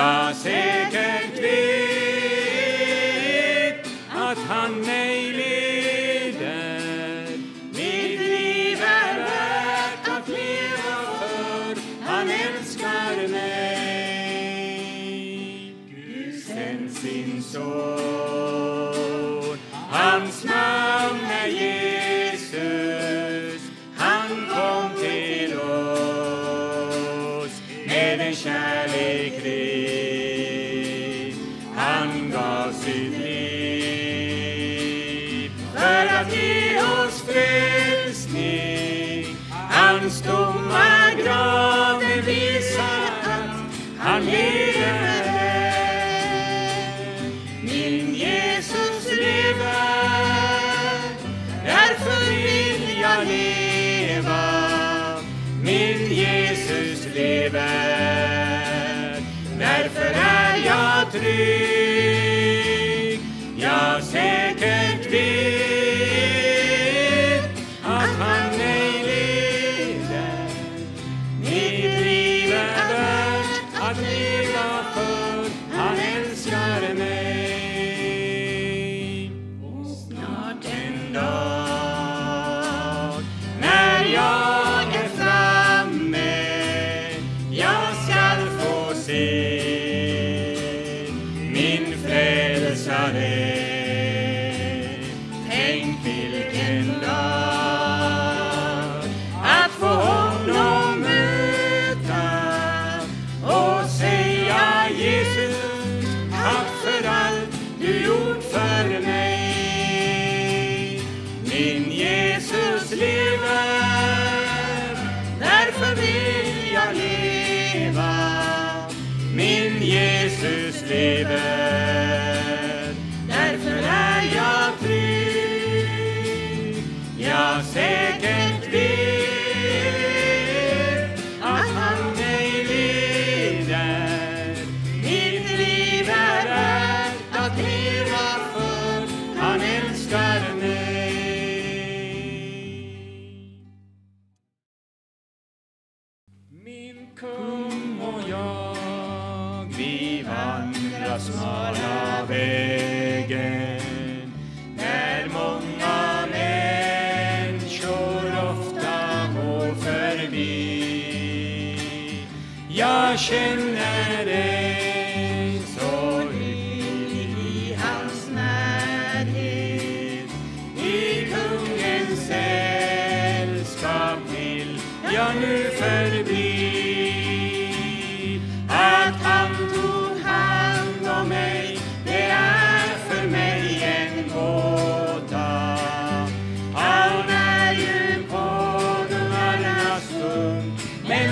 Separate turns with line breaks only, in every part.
ya sé que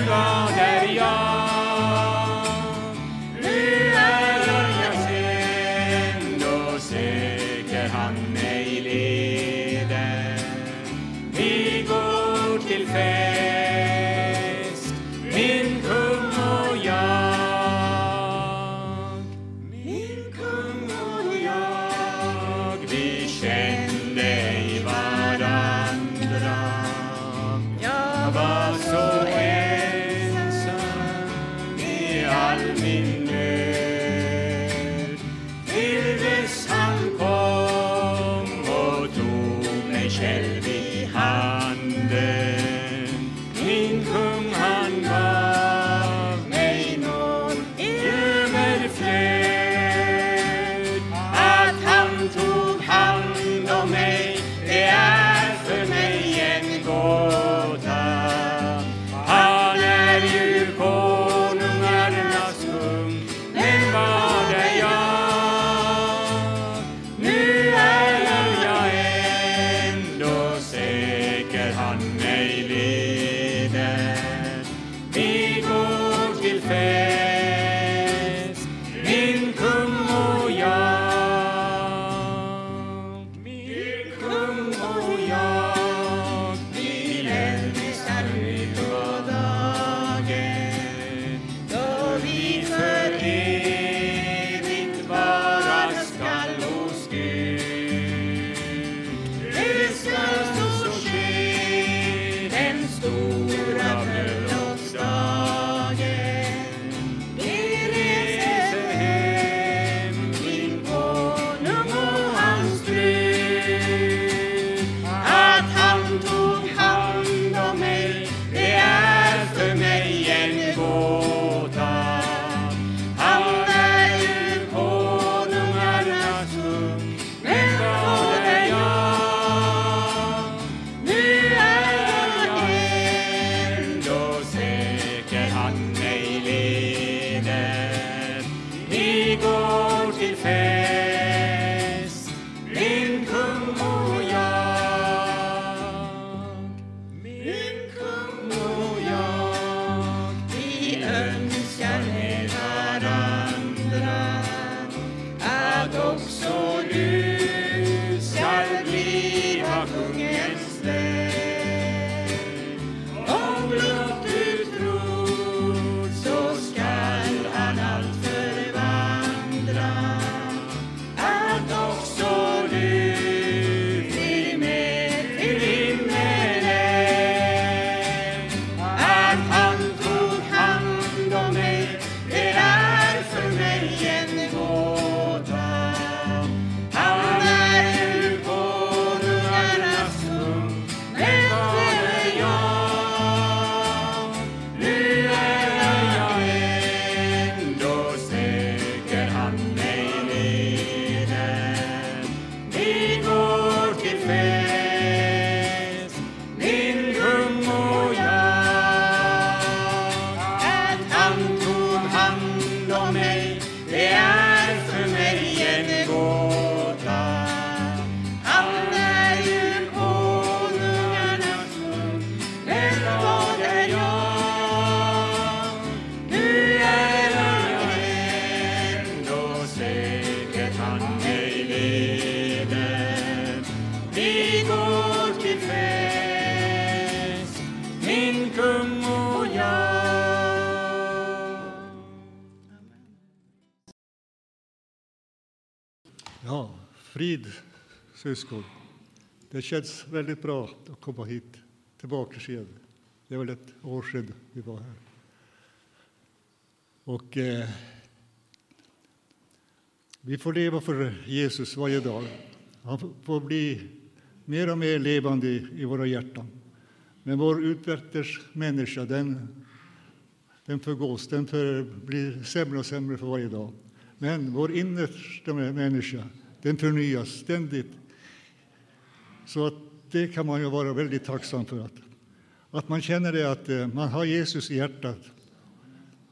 men vad är
Ja, frid syskon. Det känns väldigt bra att komma hit tillbaka igen. Det är väl ett år sedan vi var här. Och eh, vi får leva för Jesus varje dag. Han får bli mer och mer levande i, våra hjärtan. Men vår utvärtes människa, den, den förgås, den för, blir sämre och sämre för varje dag. Men vår innersta människa, den förnyas ständigt. Så att det kan man ju vara väldigt tacksam för. Att, att man känner det att eh, man har Jesus i hjärtat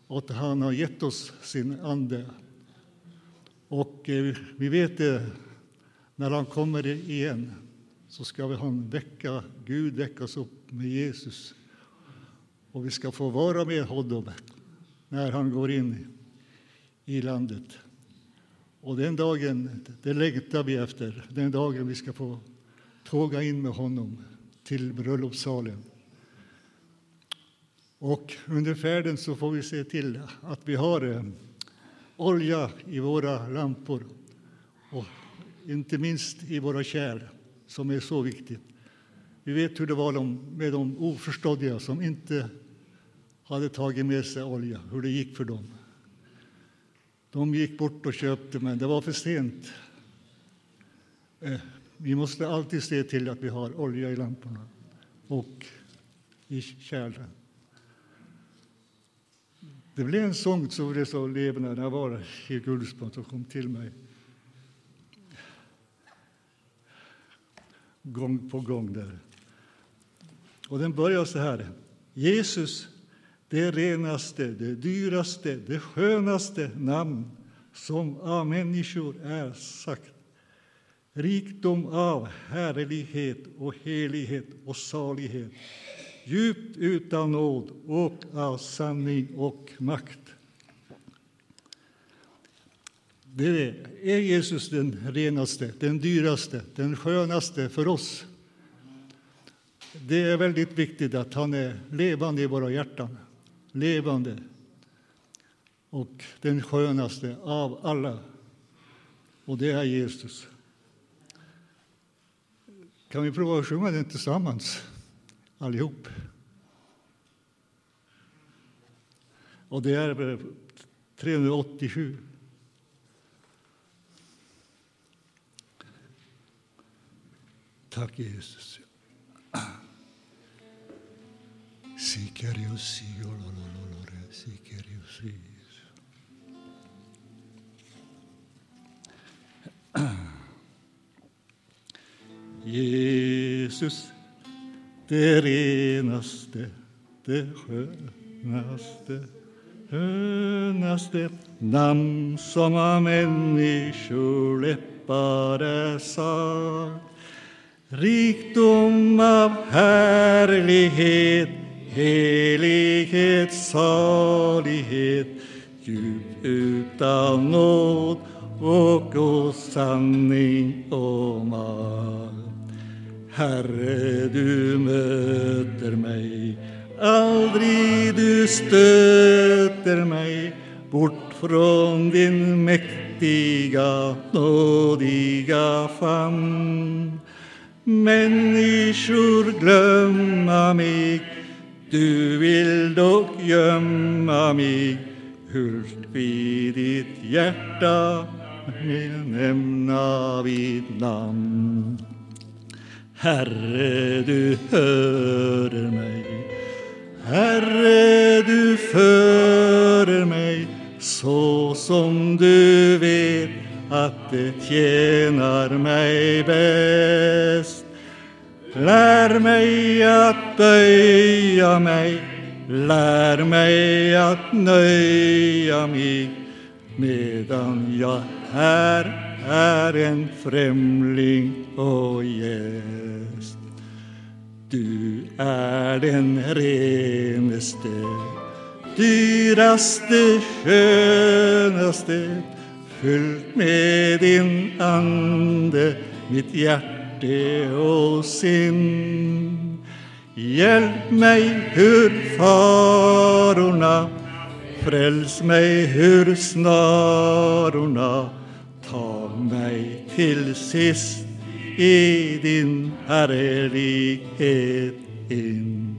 och att han har gett oss sin ande. Och eh, vi vet det, när han kommer igen så ska vi han väcka, Gud väckas upp med Jesus. Och vi ska få vara med honom när han går in i landet. Och den dagen, det längtar vi efter, den dagen vi ska få tåga in med honom till bröllopssalen. Och under färden så får vi se till att vi har eh, olja i våra lampor och inte minst i våra kärl, som är så viktigt. Vi vet hur det var med de oförståddiga som inte hade tagit med sig olja, hur det gick för dem. De gick bort och köpte, men det var för sent. Eh, vi måste alltid se till att vi har olja i lamporna och i kärlen. Det blev en sång som blev så levande när jag var i Gullspång som kom till mig gång på gång. där. Och den börjar så här. Jesus, det renaste, det dyraste, det skönaste namn som av människor är sagt. Rikdom av härlighet och helighet och salighet djupt utan nåd och av sanning och makt. Det är Jesus den renaste, den dyraste, den skönaste för oss. Det är väldigt viktigt att han är levande i våra hjärtan. Levande. Och den skönaste av alla. Och det är Jesus. Kan vi prova att sjunga den tillsammans, allihop? Och det är 387. Tack Jesus. Sikarius, jolololore, Jesus, det renaste, det skönaste, skönaste namn som av människor läppar är sagt. Rikdom av härlighet, helighet, salighet, djup utan nåd och å sanning och makt. Herre, du möter mig, aldrig du stöter mig bort från din mäktiga, nådiga famn. Människor glömma mig, du vill dock gömma mig Hult vid ditt hjärta vill nämna vid namn. Herre, du hörer mig. Herre, du förer mig så som du vet att det tjänar mig bäst. Lär mig att böja mig, lär mig att nöja mig medan jag här är en främling och gäst. Du är den renaste, dyraste, skönaste fyllt med din ande mitt hjärte och sinn. Hjälp mig ur farorna, fräls mig ur snarorna ta mig till sist i din härlighet in.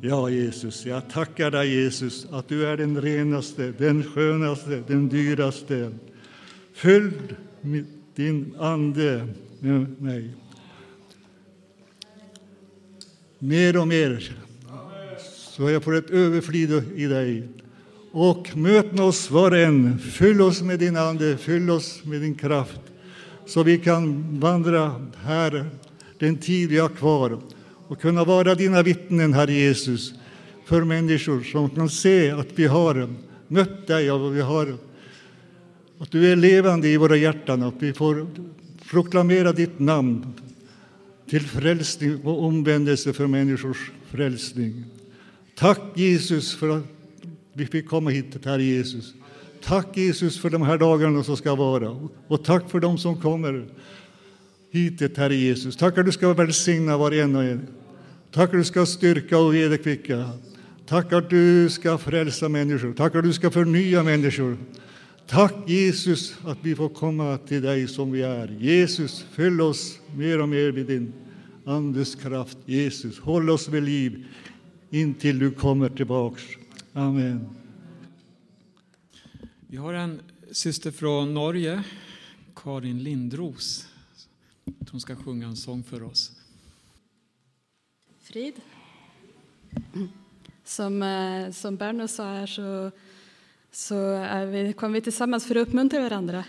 Ja, Jesus, jag tackar dig, Jesus, att du är den renaste, den skönaste, den dyraste. Fyll din ande med mig. Mer och mer så jag får ett överflöd i dig. Och möt med oss var och en. Fyll oss med din Ande, fyll oss med din kraft så vi kan vandra här den tid vi har kvar och kunna vara dina vittnen, Herre Jesus, för människor som kan se att vi har mött dig och vi har, att du är levande i våra hjärtan och att vi får proklamera ditt namn till frälsning och omvändelse för människors frälsning. Tack Jesus för att vi fick komma hit, Herre Jesus. Tack Jesus för de här dagarna som ska vara och tack för dem som kommer hit, Herre Jesus. Tack att du ska välsigna var en och en. Tack att du ska styrka och vederkvicka. Tack att du ska frälsa människor. Tack att du ska förnya människor. Tack Jesus att vi får komma till dig som vi är. Jesus, fyll oss mer och mer med din Andes kraft. Jesus, håll oss vid liv intill du kommer tillbaks. Amen.
Vi har en syster från Norge, Karin Lindros. Hon ska sjunga en sång för oss.
Frid. Som, eh, som Berno sa här så, så är vi, kom vi tillsammans för att uppmuntra varandra.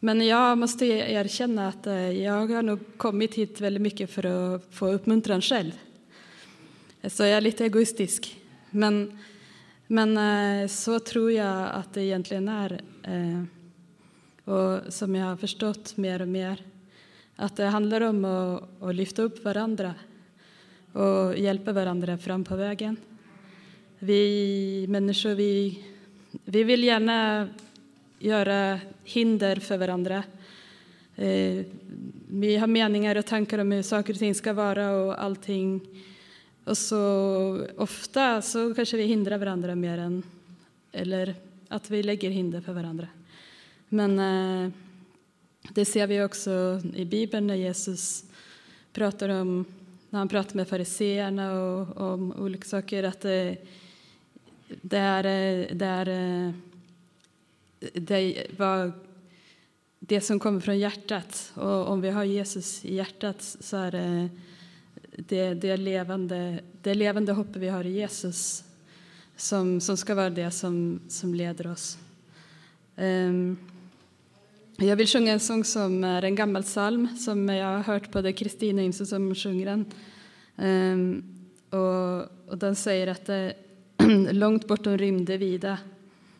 Men jag måste erkänna att eh, jag har nog kommit hit väldigt mycket för att få uppmuntran själv. Så jag är lite egoistisk. Men men eh, så tror jag att det egentligen är. Eh, och som jag har förstått mer och mer. Att det handlar om att, att lyfta upp varandra och hjälpa varandra fram på vägen. Vi människor vi, vi vill gärna göra hinder för varandra. Eh, vi har meningar och tankar om hur saker och ting ska vara och allting och så ofta så kanske vi hindrar varandra mer än, eller att vi lägger hinder för varandra. Men eh, det ser vi också i Bibeln när Jesus pratar om, när han pratar med fariseerna och, och om olika saker, att det, det är, det är det var det som kommer från hjärtat. Och om vi har Jesus i hjärtat så är det det, det, levande, det levande hoppet vi har i Jesus som, som ska vara det som, som leder oss. Um, jag vill sjunga en sång som är en gammal psalm som jag har hört både Kristina och Imse som sjunger den. Um, och, och den säger att det, långt bortom rymdevida,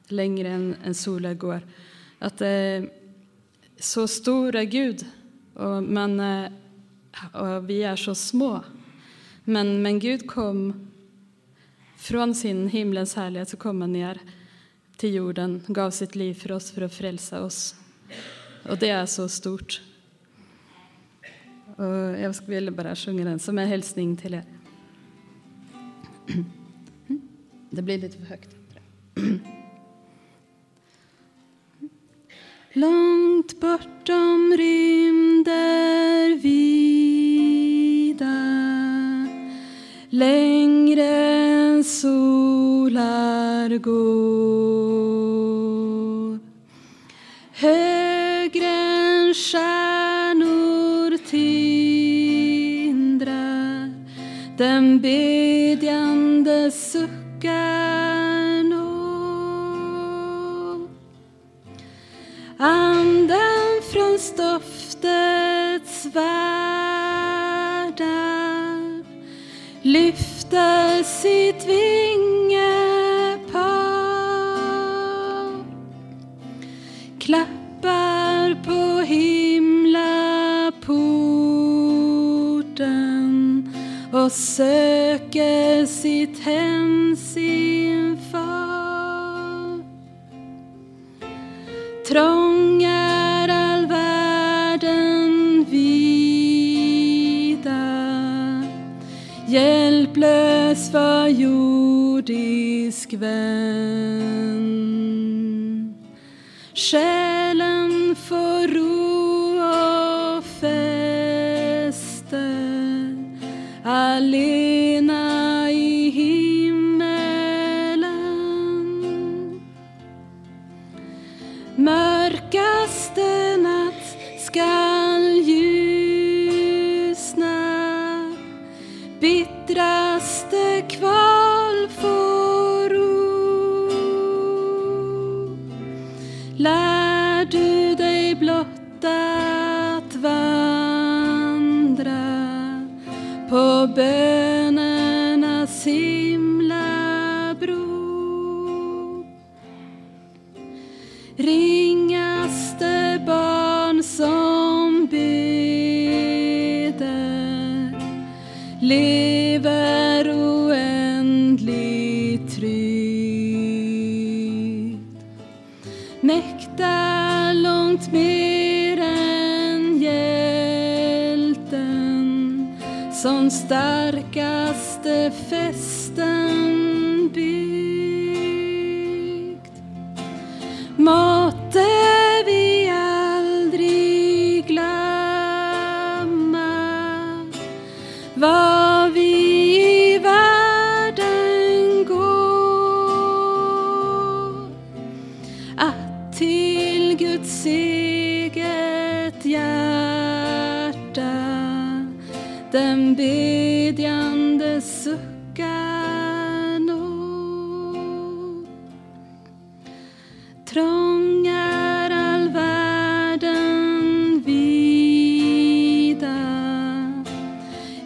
längre än, än solen går. Att eh, så stor är Gud, och, men, eh, och vi är så små. Men, men Gud kom från sin himlens härlighet, så kom han ner till jorden, gav sitt liv för oss för att frälsa oss. Och det är så stort. Och jag vill bara sjunga den som en hälsning till er. Det blir lite för högt. Långt bortom rymder vida. Längre än solar går. Högre än stjärnor tindrar. Den bedjande suckar. Anden från stoftets världar lyfter sitt vingepar klappar på himlaporten och söker sitt hem sin far. Trång är all världen vida hjälplös för jordisk vän. Själen får som starkaste fäste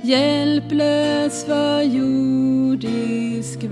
hjälplös för jordisk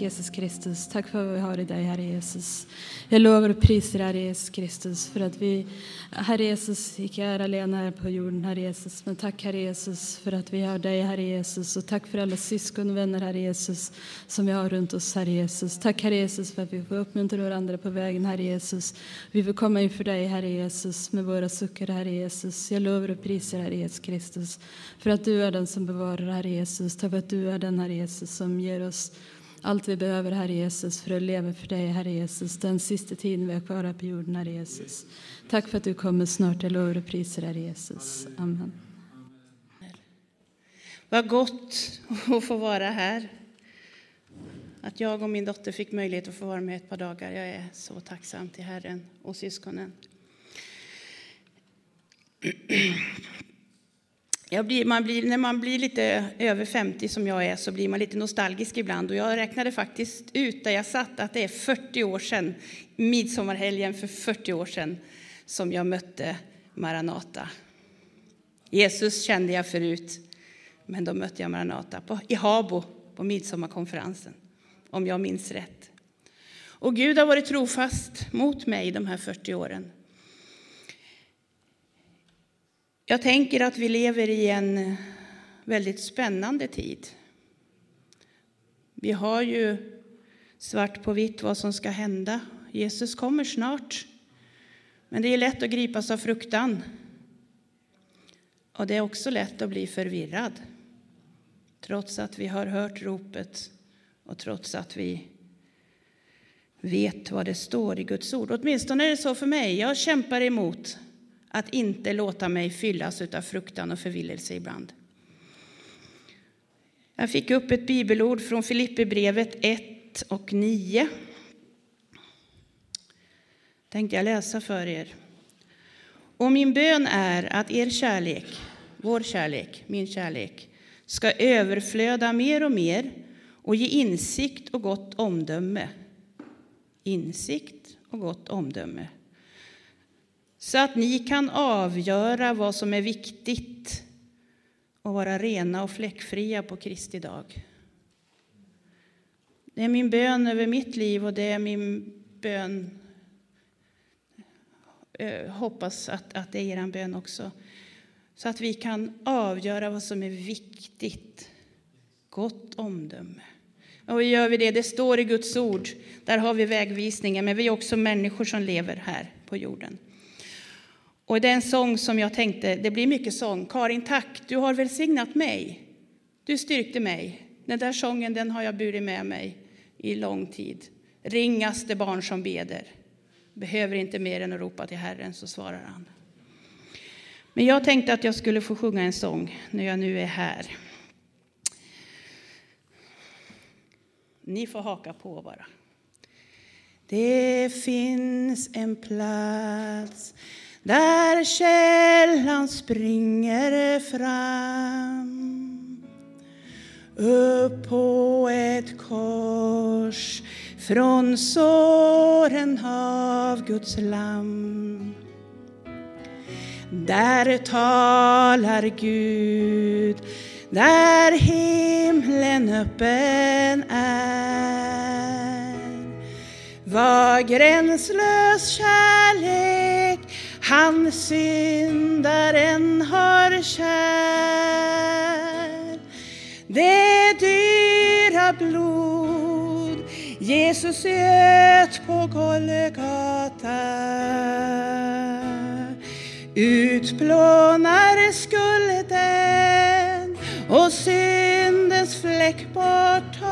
Tack Jesus Kristus. Tack för vad vi har i dig, Herre Jesus. Jag lovar och prisar Herre Jesus Kristus för att vi, Herre Jesus, icke är alena här på jorden, Herre Jesus. Men tack Herre Jesus för att vi har dig, Herre Jesus. Och tack för alla syskon och vänner, Herre Jesus, som vi har runt oss, Herre Jesus. Tack Herre Jesus för att vi får uppmuntra varandra på vägen, Herre Jesus. Vi vill komma inför dig, Herre Jesus, med våra suckar, Herre Jesus. Jag lovar och prisar Herre Jesus Kristus för att du är den som bevarar, Herre Jesus. Tack för att du är den, Herre Jesus, som ger oss allt vi behöver, Herre Jesus, för att leva för dig, Herre Jesus, den sista tiden vi har kvar här på jorden, Herre Jesus. Tack för att du kommer snart. Jag lovar och prisar, Herre Jesus. Amen.
Vad gott att få vara här. Att jag och min dotter fick möjlighet att få vara med ett par dagar. Jag är så tacksam till Herren och syskonen. Jag blir, man blir, när man blir lite över 50 som jag är så blir man lite nostalgisk ibland. Och jag räknade faktiskt ut där jag satt att det är 40 år sedan, midsommarhelgen för 40 år sedan, som jag mötte Maranata. Jesus kände jag förut, men då mötte jag Maranata på, i Habo på midsommarkonferensen, om jag minns rätt. Och Gud har varit trofast mot mig de här 40 åren. Jag tänker att vi lever i en väldigt spännande tid. Vi har ju svart på vitt vad som ska hända. Jesus kommer snart. Men det är lätt att gripas av fruktan. Och det är också lätt att bli förvirrad. Trots att vi har hört ropet och trots att vi vet vad det står i Guds ord. Åtminstone är det så för mig. Jag kämpar emot att inte låta mig fyllas av fruktan och förvillelse ibland. Jag fick upp ett bibelord från Filipperbrevet 1 och 9. Tänkte jag läsa för er. Och min bön är att er kärlek, vår kärlek, min kärlek, ska överflöda mer och mer och ge insikt och gott omdöme. Insikt och gott omdöme så att ni kan avgöra vad som är viktigt och vara rena och fläckfria på Kristi dag. Det är min bön över mitt liv och det är min bön jag hoppas att, att det är er bön också. Så att vi kan avgöra vad som är viktigt. Gott omdöme. Och gör vi det? Det står i Guds ord. Där har vi vägvisningen, men vi är också människor som lever här på jorden. Och det är en sång som jag tänkte, det blir mycket sång. Karin, tack, du har välsignat mig. Du styrkte mig. Den där sången den har jag burit med mig i lång tid. Ringaste barn som beder. Behöver inte mer än att ropa till Herren så svarar han. Men jag tänkte att jag skulle få sjunga en sång när jag nu är här. Ni får haka på bara. Det finns en plats där källan springer fram upp på ett kors från såren av Guds lamm Där talar Gud, där himlen öppen är. Vad gränslös kärlek han syndaren har kär. Det dyra blod Jesus öt på Golgata utplånar skulden och syndens fläck borttar.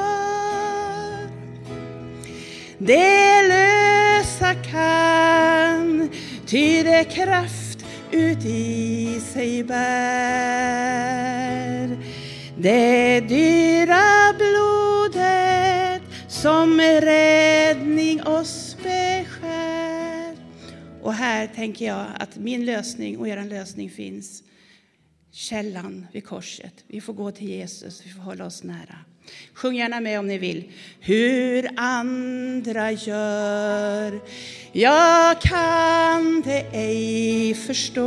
Det lösa kan ty det kraft uti sig bär. Det dyra blodet som räddning oss beskär. Och här tänker jag att min lösning och er lösning finns. Källan vid korset. Vi får gå till Jesus, vi får hålla oss nära. Sjung gärna med om ni vill. Hur andra gör jag kan det ej förstå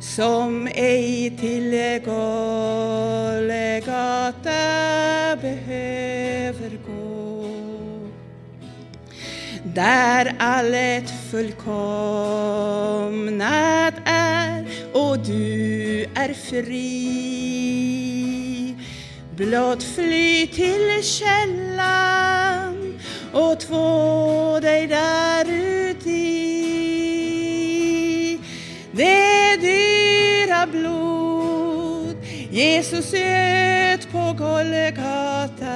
som ej till Golgata behöver gå. Där allt fullkomnat är och du är fri. Blott fly till källan och två dig där uti. Det dyra blod Jesus öt på Golgata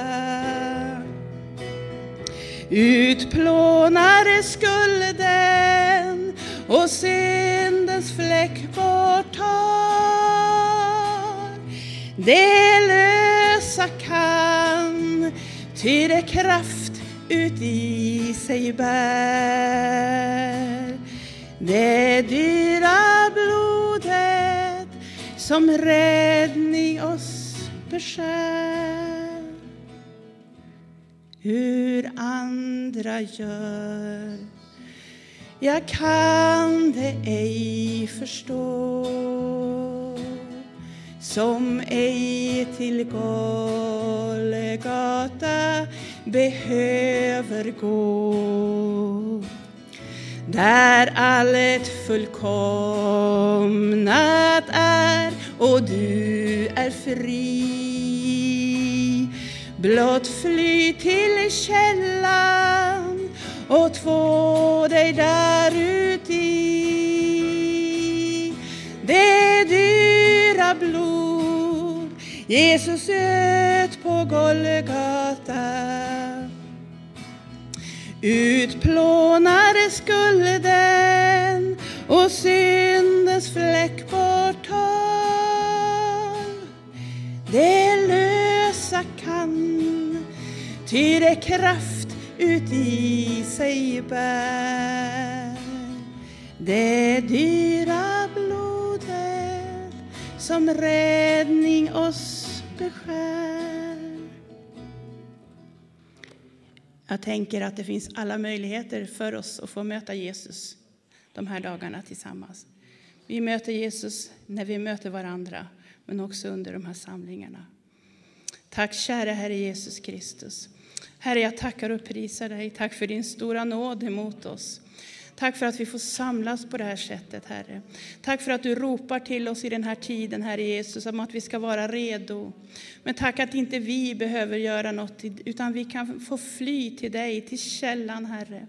utplånade skulden och syndens fläck borttar. Det ty det kraft ut i sig bär. Det dyra blodet som räddning oss beskär hur andra gör. Jag kan det ej förstå som ej till Golgata behöver gå. Där allt fullkomnat är och du är fri Blott fly till källan och två dig där uti. Det blod Jesus öt på Golgata utplånade skulden och syndens fläck borttar. Det lösa kan, ty det kraft ut i sig bär. Det dyra som räddning oss beskär. Jag tänker att det finns alla möjligheter för oss att få möta Jesus de här dagarna tillsammans. Vi möter Jesus när vi möter varandra, men också under de här samlingarna. Tack kära Herre Jesus Kristus. Herre, jag tackar och prisar dig. Tack för din stora nåd emot oss. Tack för att vi får samlas på det här sättet, Herre. Tack för att du ropar till oss i den här tiden, Herre Jesus, om att vi ska vara redo. Men tack att inte vi behöver göra något, utan vi kan få fly till dig, till källan, Herre.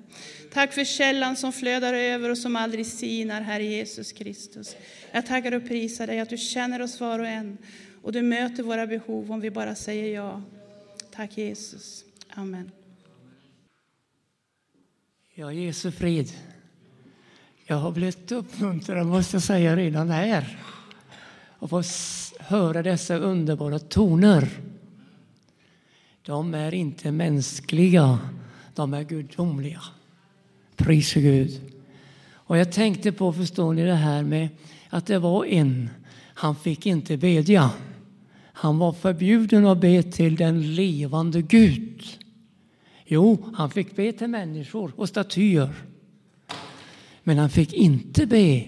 Tack för källan som flödar över och som aldrig sinar, Herre Jesus Kristus. Jag tackar och prisar dig att du känner oss var och en och du möter våra behov om vi bara säger ja. Tack Jesus. Amen.
Ja, Jesu frid. Jag har blivit uppmuntrad, måste jag säga, redan här. Att få höra dessa underbara toner. De är inte mänskliga, de är gudomliga. Pris och Gud. Och jag tänkte på, förstår ni, det här med att det var en, han fick inte bedja. Han var förbjuden att be till den levande Gud. Jo, han fick be till människor och statyer. Men han fick inte be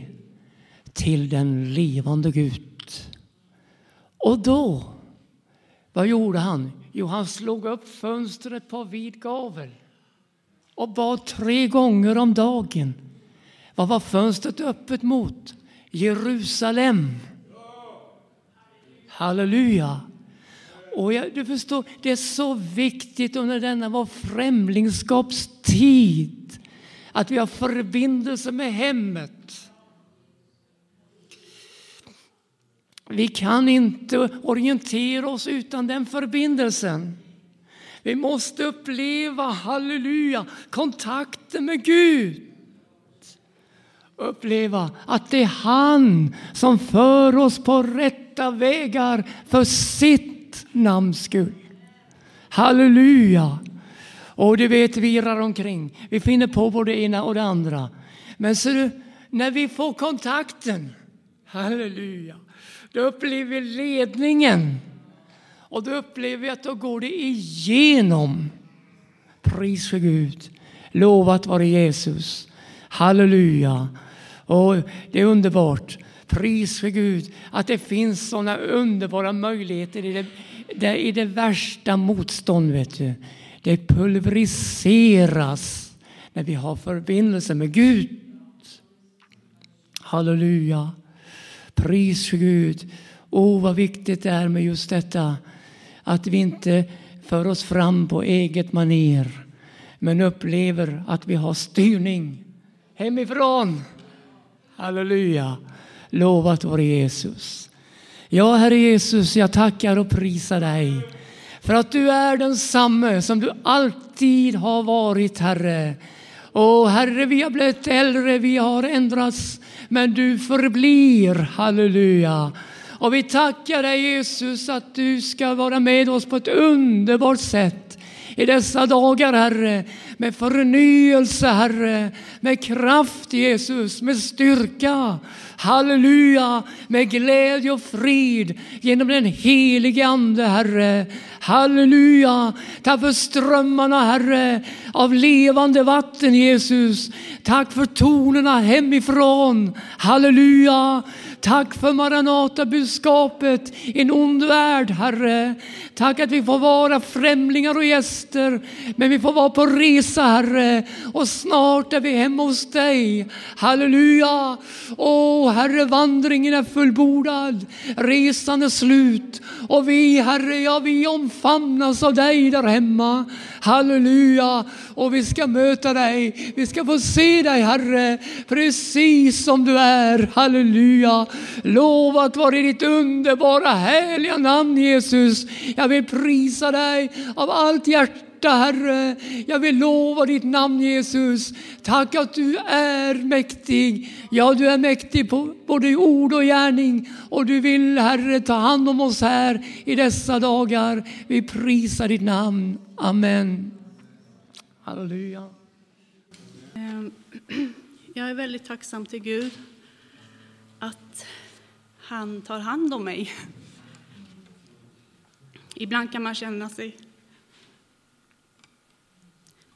till den levande Gud. Och då, vad gjorde han? Jo, han slog upp fönstret på vid gavel och bad tre gånger om dagen. Vad var fönstret öppet mot? Jerusalem. Halleluja! Och jag, du förstår, det är så viktigt under denna vår främlingskapstid att vi har förbindelse med hemmet. Vi kan inte orientera oss utan den förbindelsen. Vi måste uppleva, halleluja, kontakten med Gud. Uppleva att det är han som för oss på rätta vägar för sitt namns skull. Halleluja! Och du vet, vi irrar omkring. Vi finner på både det ena och det andra. Men ser du, när vi får kontakten, halleluja, då upplever vi ledningen. Och då upplever vi att då går det igenom. Pris för Gud. Lovat vare Jesus. Halleluja. Och det är underbart. Pris för Gud att det finns sådana underbara möjligheter i det i det värsta motstånd, vet du. Det pulveriseras när vi har förbindelse med Gud. Halleluja. Pris för Gud. Åh, vad viktigt det är med just detta. Att vi inte för oss fram på eget maner men upplever att vi har styrning hemifrån. Halleluja. Lovat vår Jesus. Ja, Herre Jesus, jag tackar och prisar dig för att du är densamme som du alltid har varit, Herre. Och Herre, vi har blivit äldre, vi har ändrats, men du förblir. Halleluja. Och vi tackar dig Jesus att du ska vara med oss på ett underbart sätt i dessa dagar, Herre, med förnyelse, Herre, med kraft, Jesus, med styrka. Halleluja, med glädje och frid genom den helige Ande, Herre. Halleluja, tack för strömmarna, Herre, av levande vatten, Jesus. Tack för tonerna hemifrån. Halleluja. Tack för Maranata-budskapet i en ond värld, Herre. Tack att vi får vara främlingar och gäster, men vi får vara på resa, Herre. Och snart är vi hemma hos dig. Halleluja! Åh, Herre, vandringen är fullbordad. Resan är slut. Och vi, Herre, ja, vi omfamnas av dig där hemma. Halleluja! Och vi ska möta dig. Vi ska få se dig, Herre, precis som du är. Halleluja! Lovat vare ditt underbara, härliga namn, Jesus. Jag vill prisa dig av allt hjärta Herre. Jag vill lova ditt namn Jesus. Tack att du är mäktig. Ja, du är mäktig på både ord och gärning. Och du vill Herre ta hand om oss här i dessa dagar. Vi prisar ditt namn. Amen. Halleluja.
Ehm, jag är väldigt tacksam till Gud att han tar hand om mig. Ibland kan man känna sig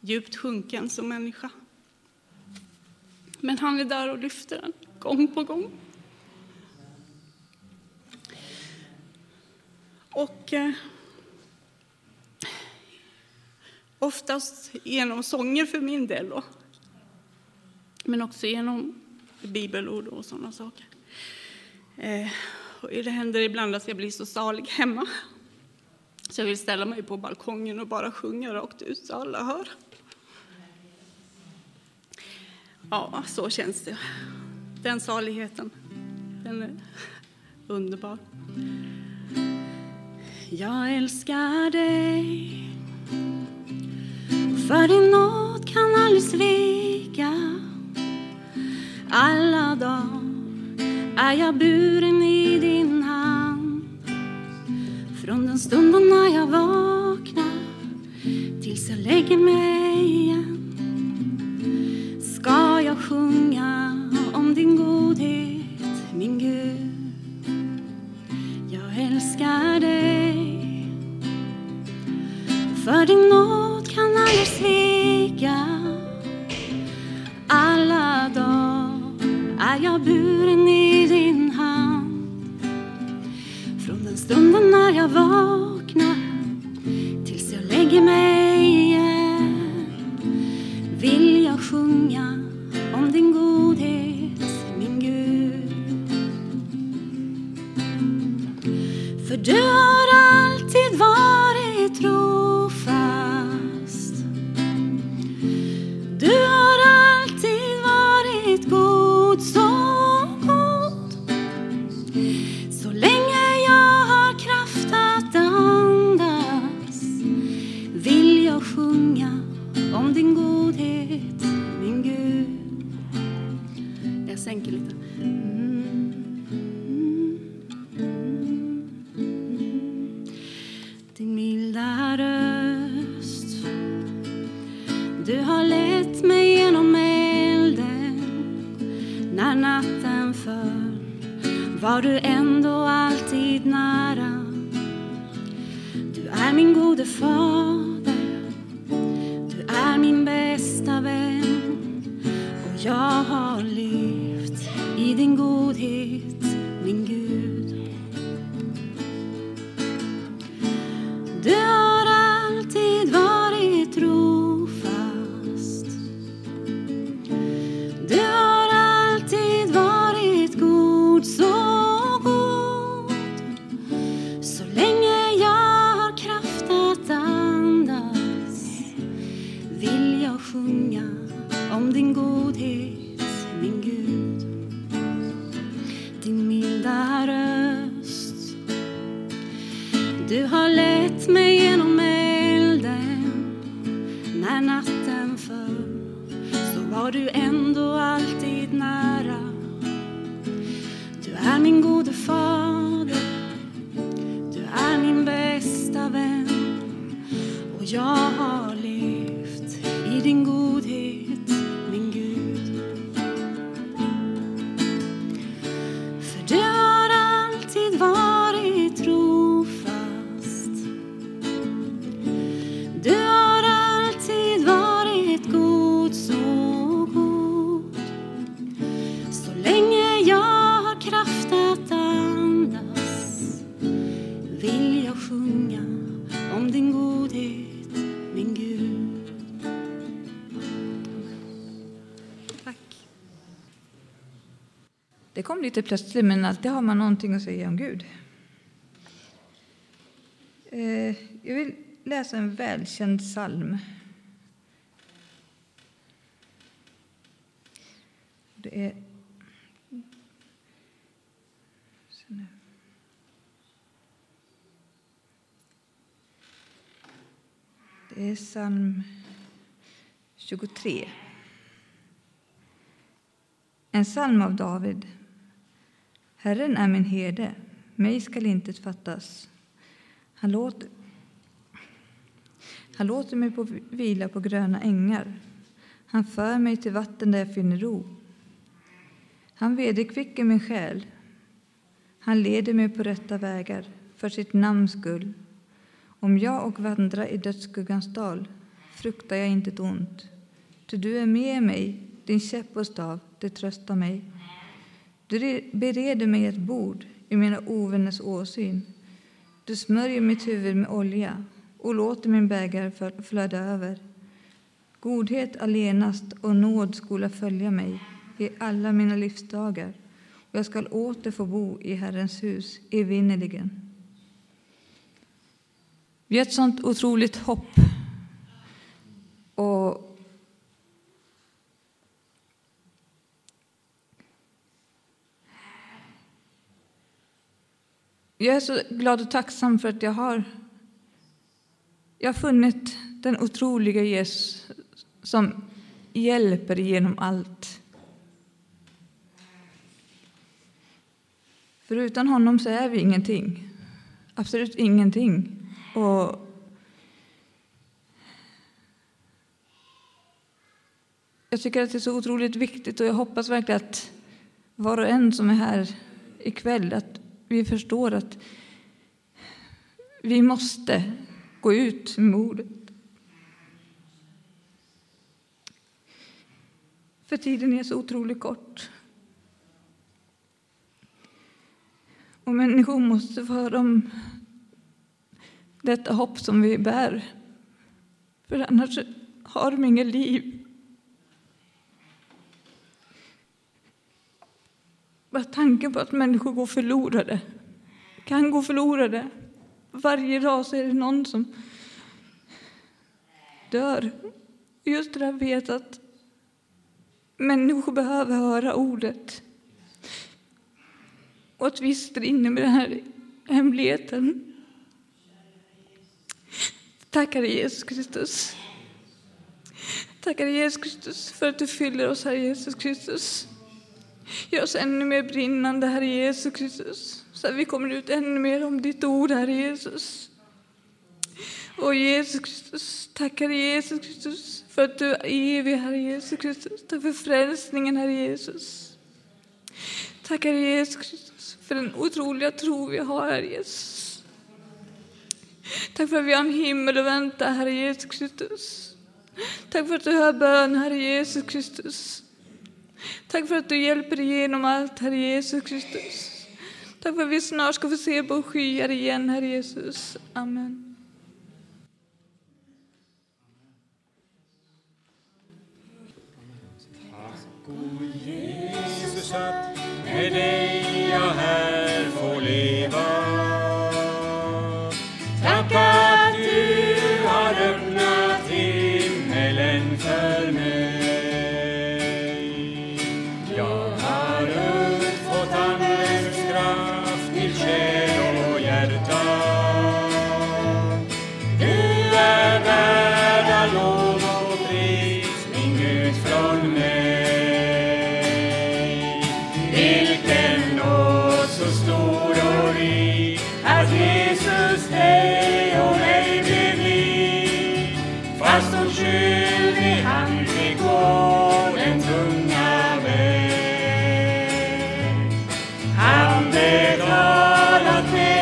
djupt sjunken som människa. Men han är där och lyfter en gång på gång. Och eh, oftast genom sånger för min del. Då. Men också genom bibelord och sådana saker. Eh, och det händer ibland att jag blir så salig hemma. Så jag vill ställa mig på balkongen och bara sjunga rakt ut så alla hör. Ja, så känns det. Den saligheten, den är underbar. Jag älskar dig för din nåd kan aldrig svika alla dagar är jag buren i din hand? Från den stunden när jag vaknar tills jag lägger mig igen. Ska jag sjunga? Lite
plötsligt, men alltid har man någonting att säga om Gud. Eh, jag vill läsa en välkänd psalm. Det är... Det är psalm 23. En psalm av David. Herren är min herde, mig skall intet fattas. Han låter, han låter mig på vila på gröna ängar. Han för mig till vatten där jag finner ro. Han vederkvicker min själ. Han leder mig på rätta vägar för sitt namns skull. Om jag och vandrar i dödsskuggans dal fruktar jag inte ont. Ty du är med mig, din käpp och stav, det tröstar mig. Du bereder mig ett bord i mina ovänners åsyn. Du smörjer mitt huvud med olja och låter min bägare flöda över. Godhet allenast och nåd skola följa mig i alla mina livsdagar och jag skall åter få bo i Herrens hus evinnerligen. Vi har ett sånt otroligt hopp. Och jag är så glad och tacksam för att jag har, jag har funnit den otroliga Jesus som hjälper genom allt. För utan honom så är vi ingenting. Absolut ingenting. Och jag tycker att det är så otroligt viktigt och jag hoppas verkligen att var och en som är här ikväll att vi förstår att vi måste gå ut med ordet. För tiden är så otroligt kort. Och människor måste få höra om detta hopp som vi bär. För annars har de inget liv. Bara tanken på att människor går förlorade, kan gå förlorade. Varje dag så är det någon som dör. Just det där vet att människor behöver höra ordet. Och att vi sitter inne med den här hemligheten. Tackar Jesus Kristus. Tackar Jesus Kristus för att du fyller oss, här Jesus Kristus. Gör oss ännu mer brinnande, Herre Jesus Kristus, så att vi kommer ut ännu mer om ditt ord, Herre Jesus. Och Jesus Kristus, tackar Jesus Kristus för att du är evig, Herre Jesus Kristus. Tack för frälsningen, Herre Jesus. Tackar Jesus Kristus för den otroliga tro vi har, Herre Jesus. Tack för att vi har en himmel att vänta, Herre Jesus Kristus. Tack för att du hör bön, Herre Jesus Kristus. Tack för att du hjälper igenom allt, Herre Jesus Kristus. Tack för att vi snart ska få se på skyar igen, Herre Jesus. Amen.
Jesus att med dig jag här får leva. Tack att du har öppnat himmelen för mig. exalted.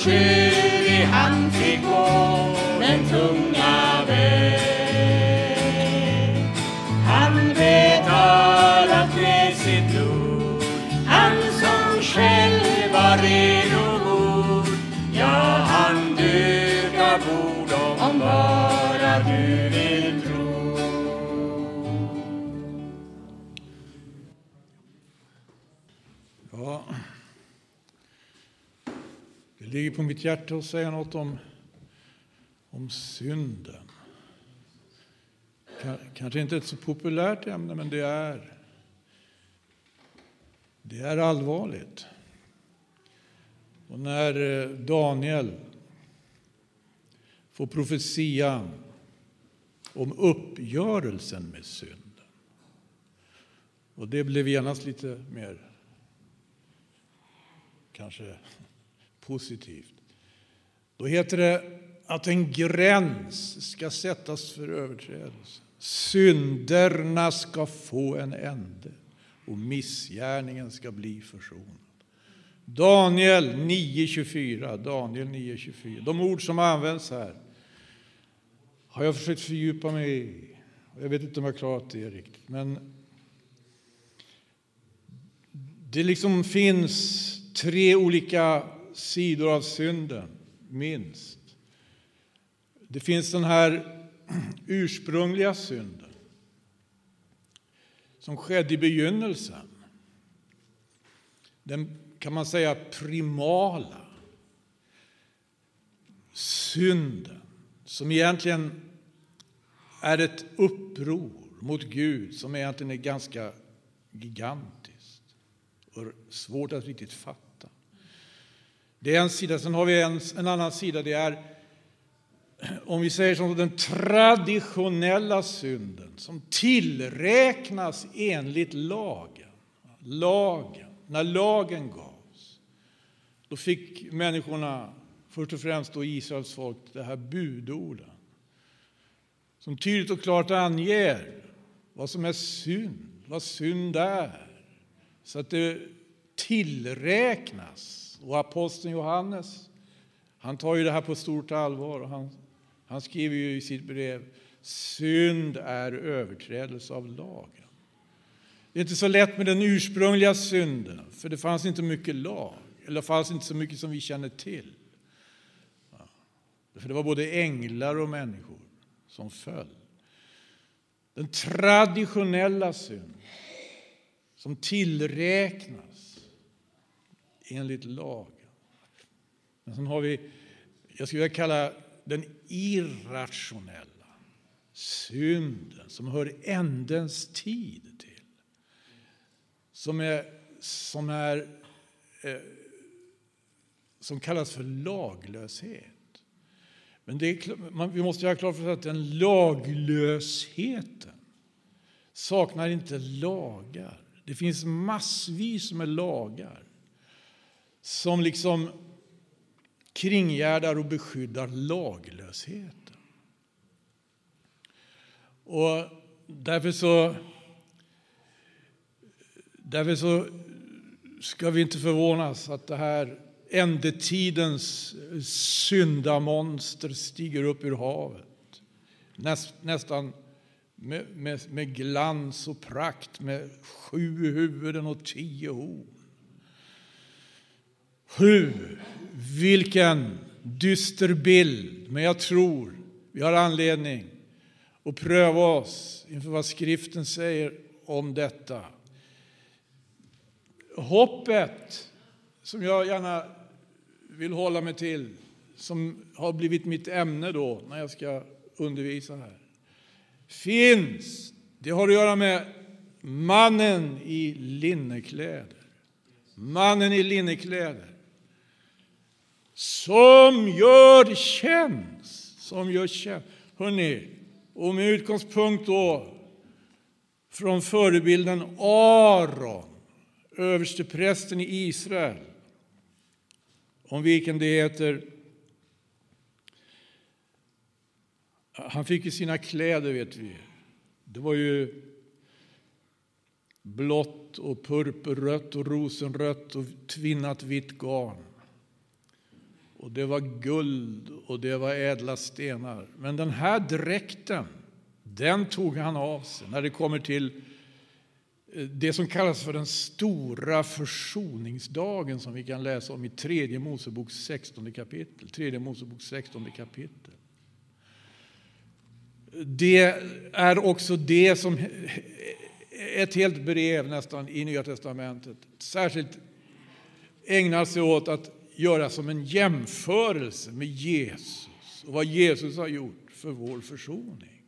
Fast
ligger på mitt hjärta att säga något om, om synden. Kanske inte ett så populärt ämne, men det är, det är allvarligt. Och när eh, Daniel får profetian om uppgörelsen med synden. Och det blev genast lite mer kanske positivt. Då heter det att en gräns ska sättas för överträdelse. Synderna ska få en ände och missgärningen ska bli försonad. Daniel 9.24. Daniel 9.24. De ord som används här har jag försökt fördjupa mig i. Jag vet inte om jag klarat det riktigt, men det liksom finns tre olika sidor av synden, minst. Det finns den här ursprungliga synden som skedde i begynnelsen. Den kan man säga primala synden som egentligen är ett uppror mot Gud som egentligen är ganska gigantiskt och svårt att riktigt fatta. Det är en sida. Sen har vi en, en annan sida. Det är, om vi säger som den traditionella synden som tillräknas enligt lagen. Lagen, när lagen gavs, då fick människorna, först och främst då Israels folk, det här budorden som tydligt och klart anger vad som är synd, vad synd är. Så att det tillräknas. Och aposteln Johannes, han tar ju det här på stort allvar. Och han, han skriver ju i sitt brev, synd är överträdelse av lagen. Det är inte så lätt med den ursprungliga synden, för det fanns inte mycket lag. Eller fanns inte så mycket som vi känner till. För det var både änglar och människor som föll. Den traditionella synden som tillräknas enligt lag. Men sen har vi, jag skulle vilja kalla den irrationella synden som hör ändens tid till. Som är, som är eh, som kallas för laglöshet. Men det är, man, vi måste ha klart för oss att den laglösheten saknar inte lagar. Det finns massvis med lagar som liksom kringgärdar och beskyddar laglösheten. Och därför så, därför så ska vi inte förvånas att det här ändetidens syndamonster stiger upp ur havet. Näst, nästan med, med, med, glans och prakt, med sju huvuden och tio horn. Sju! Vilken dyster bild! Men jag tror vi har anledning att pröva oss inför vad skriften säger om detta. Hoppet, som jag gärna vill hålla mig till, som har blivit mitt ämne då när jag ska undervisa här, finns. Det har att göra med mannen i linnekläder. Mannen i linnekläder. Som gör tjänst. Som gör tjänst. Hörrni, och med utgångspunkt då från förebilden Aron, översteprästen i Israel, om vilken det heter Han fick ju sina kläder, vet vi. Det var ju blått och purpurrött och rosenrött och tvinnat vitt garn. Och det var guld och det var ädla stenar. Men den här dräkten, den tog han av sig när det kommer till eh, det som kallas för den stora försoningsdagen som vi kan läsa om i tredje Moseboks 16 kapitel. Tredje Moseboks 16 kapitel. Det är också det som ett helt brev nästan i Nya testamentet särskilt ägnar sig åt att göra som en jämförelse med Jesus och vad Jesus har gjort för vår försoning.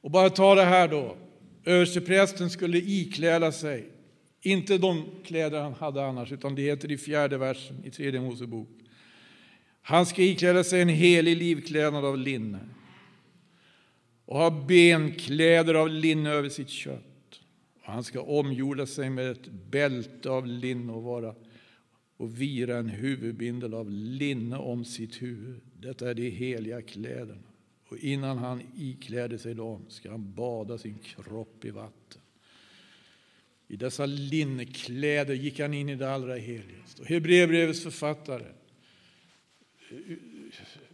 Och bara ta det här då. Översteprästen skulle ikläda sig, inte de kläder han hade annars, utan det heter i fjärde versen i tredje Mosebok. Han ska ikläda sig en helig livklädnad av linne och ha benkläder av linne över sitt kött. Och han ska omgjorda sig med ett bälte av linne och vara och vira en huvudbindel av linne om sitt huvud. Detta är de heliga kläderna. Och innan han ikläder sig dem ska han bada sin kropp i vatten. I dessa linnekläder gick han in i det allra heligaste. Hebreerbrevets författare eh,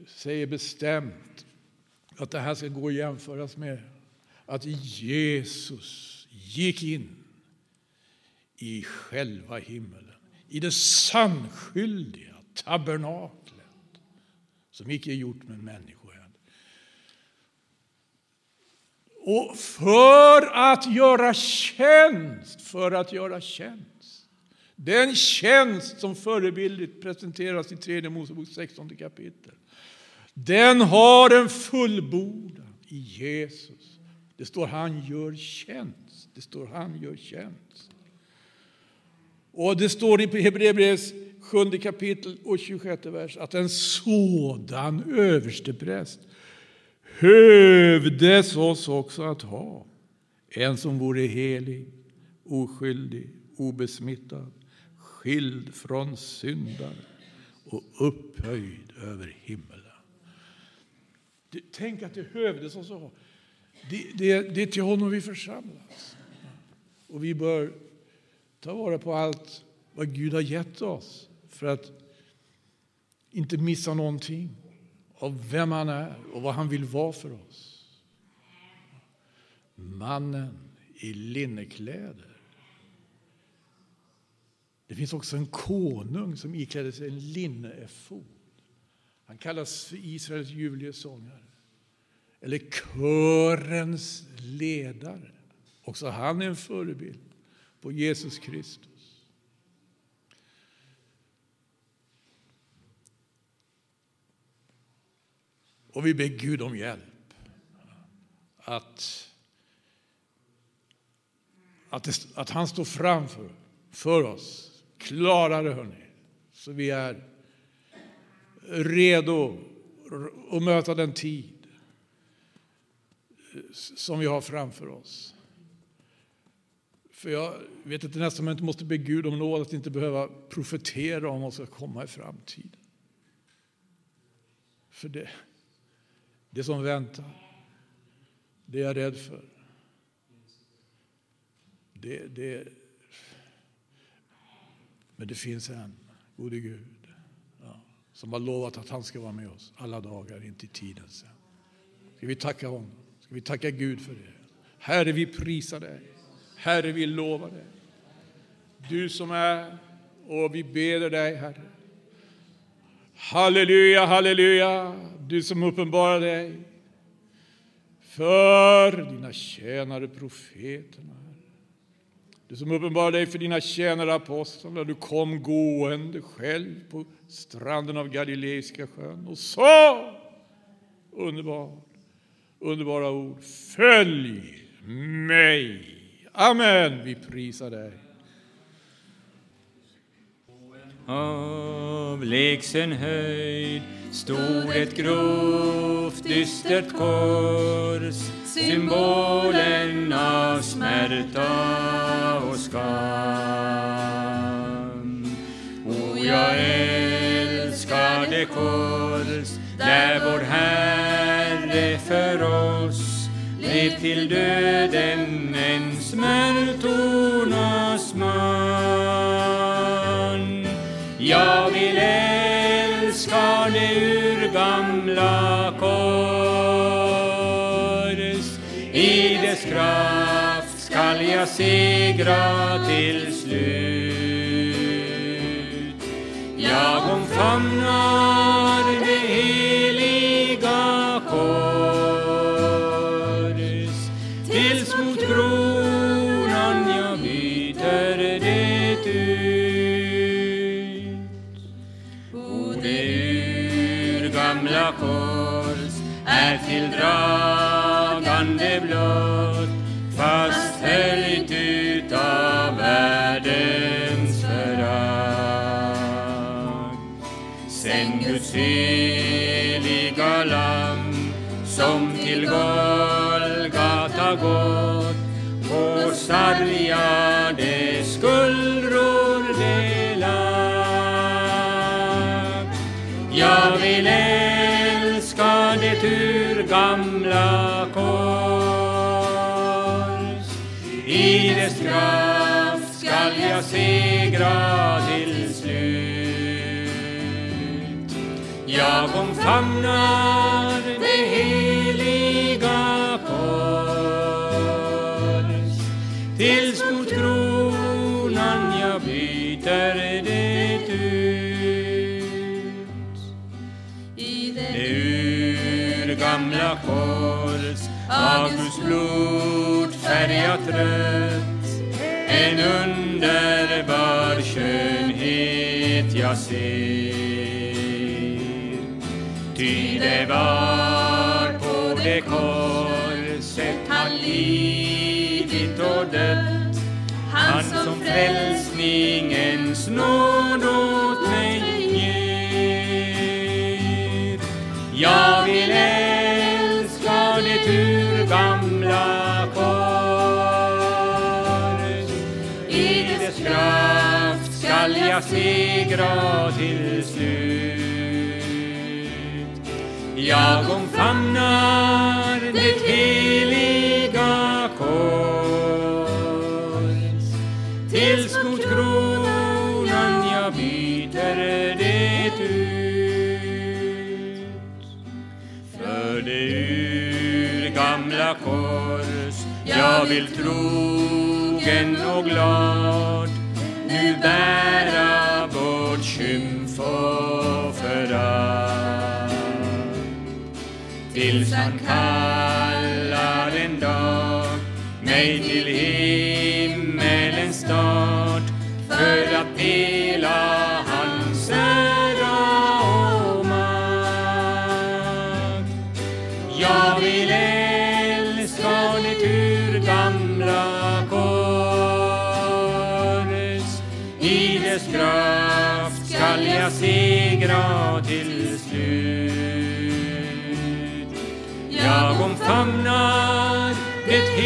säger bestämt att det här ska gå att jämföras med att Jesus gick in i själva himmelen i det sannskyldiga tabernaklet som icke är gjort med människohänder. Och för att göra tjänst, för att göra tjänst. Den tjänst som förebildligt presenteras i tredje Mosebok 16 kapitel. Den har en fullbordan i Jesus. Det står han gör tjänst. Det står han gör tjänst. Och det står i Hebreerbrevets sjunde kapitel och 26 vers att en sådan överstepräst hövdes oss också att ha. En som vore helig, oskyldig, obesmittad, skild från syndare och upphöjd över himmelen. Tänk att det hövdes oss att ha. Det, det, det är till honom vi församlas. Och vi bör ta vara på allt vad Gud har gett oss för att inte missa någonting av vem han är och vad han vill vara för oss. Mannen i linnekläder. Det finns också en konung som iklädde sig en linneefod. Han kallas för Israels juliesångare eller körens ledare. Också han är en förebild på Jesus Kristus. Och vi ber Gud om hjälp att, att, det, att han står framför för oss klarare, hörni, så vi är redo att möta den tid som vi har framför oss. För jag vet att nästan man inte måste be Gud om nåd att inte behöva profetera om vad som ska komma i framtiden. För det, det som väntar, det är jag rädd för. Det, det, men det finns en, gode Gud, ja, som har lovat att han ska vara med oss alla dagar in till tiden sen. Ska vi tacka honom? Ska vi tacka Gud för det? Herre, vi prisar dig. Herre, vi lovar dig. Du som är, och vi beder dig, Herre. Halleluja, halleluja, du som uppenbarar dig för dina tjänare profeterna. Du som uppenbarar dig för dina tjänare apostlarna. Du kom gående själv på stranden av Galileiska sjön och sa underbar, underbara ord. Följ mig. Amen. Vi prisar dig.
Avlägsen höjd stod ett grovt dystert kors symbolen av smärta och skam. O, jag älskar det kors där vår Herre för oss blev till döden en smärtornas man. Jag vill älska det urgamla kors. I dess kraft skall jag segra till slut. Jag omfamnar kors är till dragande blott fast höljt utav världens förakt. Sen Guds heliga lamm som till Golgata gått på sargade jag segra till slut. Jag omfamnar det heliga kors tills mot kronan jag byter det ut.
I
Det urgamla kors av Guds blod färgat rött en underbar skönhet jag ser. Ty det var på det korset han lidit och dött han som frälsningens nåd skall jag segra till slut. Jag omfamnar det heliga kors tills mot kronan jag byter det ut. För det urgamla kors jag vill trogen och glad bära bort skymf och förakt tills han kallar en dag mig till himmelens start, för att Jag omfamnar det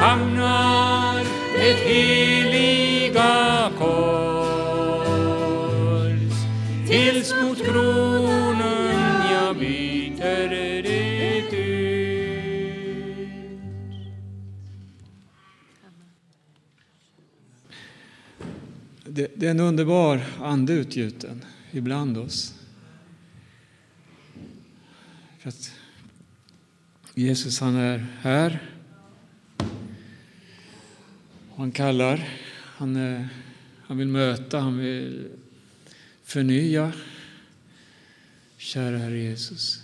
Jag det heliga kors tills mot kronan jag byter det ut
Det, det är en underbar ande utgjuten ibland oss. För att Jesus han är här. Han kallar, han, är, han vill möta, han vill förnya. Kära Herre Jesus.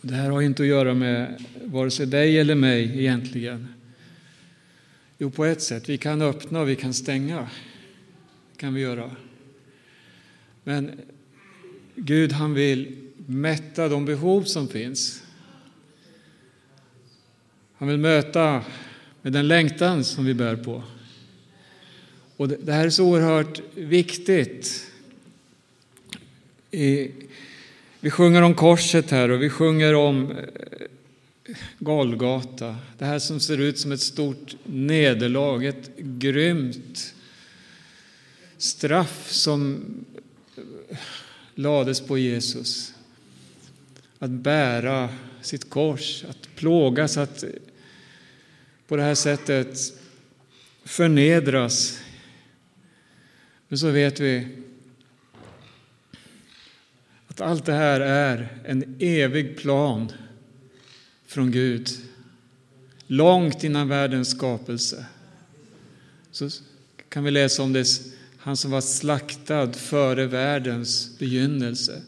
Det här har inte att göra med vare sig dig eller mig egentligen. Jo, på ett sätt. Vi kan öppna och vi kan stänga. Det kan vi göra. Men Gud han vill mätta de behov som finns. Han vill möta med den längtan som vi bär på. Och det här är så oerhört viktigt. Vi sjunger om korset här och vi sjunger om eh, Golgata. Det här som ser ut som ett stort nederlag, ett grymt straff som eh, lades på Jesus. Att bära sitt kors, att plågas, att på det här sättet förnedras. Men så vet vi att allt det här är en evig plan från Gud. Långt innan världens skapelse. Så kan vi läsa om det, han som var slaktad före världens begynnelse.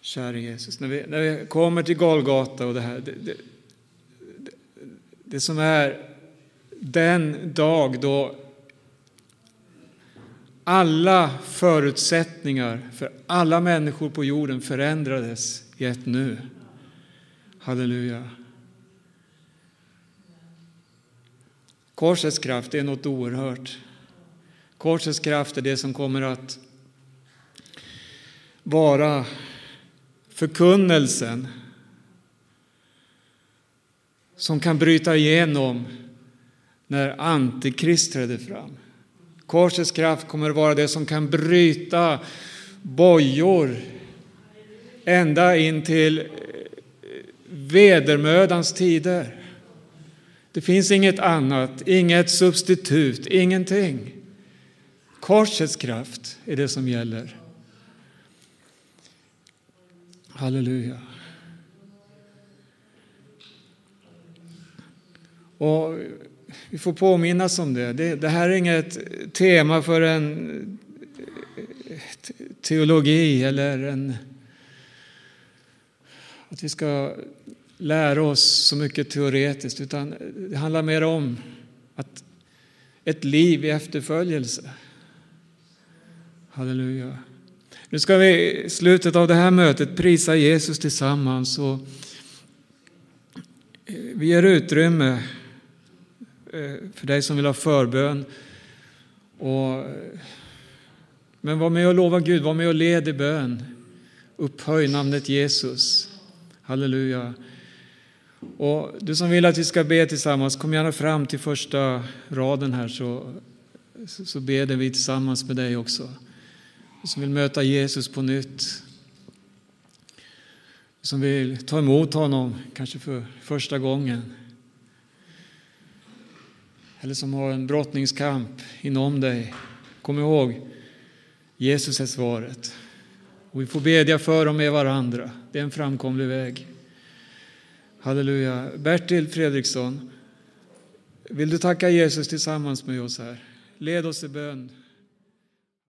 Kära Jesus, när vi, när vi kommer till Golgata och det här, det, det, det, det som är den dag då alla förutsättningar för alla människor på jorden förändrades i ett nu. Halleluja. Korsets kraft är något oerhört. Korsets kraft är det som kommer att vara förkunnelsen som kan bryta igenom när Antikrist träder fram. Korsets kraft kommer att vara det som kan bryta bojor ända in till eh, vedermödans tider. Det finns inget annat, inget substitut, ingenting. Korsets kraft är det som gäller. Halleluja. Och vi får påminnas om det. det. Det här är inget tema för en eh, teologi eller en att vi ska lära oss så mycket teoretiskt, utan det handlar mer om att ett liv i efterföljelse. Halleluja. Nu ska vi i slutet av det här mötet prisa Jesus tillsammans. Och eh, vi ger utrymme Eh, för dig som vill ha förbön. Och, eh, men var med och lova Gud, var med och led i bön. Upphöj namnet Jesus. Halleluja. Och du som vill att vi ska be tillsammans, kom gärna fram till första raden här så, så ber vi tillsammans med dig också. Du som vill möta Jesus på nytt. Du som vill ta emot honom, kanske för första gången. Eller som har en brottningskamp inom dig. Kom ihåg, Jesus är svaret. Och vi får bedja för och med varandra. Det är en framkomlig väg. Halleluja. Bertil Fredriksson, vill du tacka Jesus tillsammans med oss här? Led oss i bön.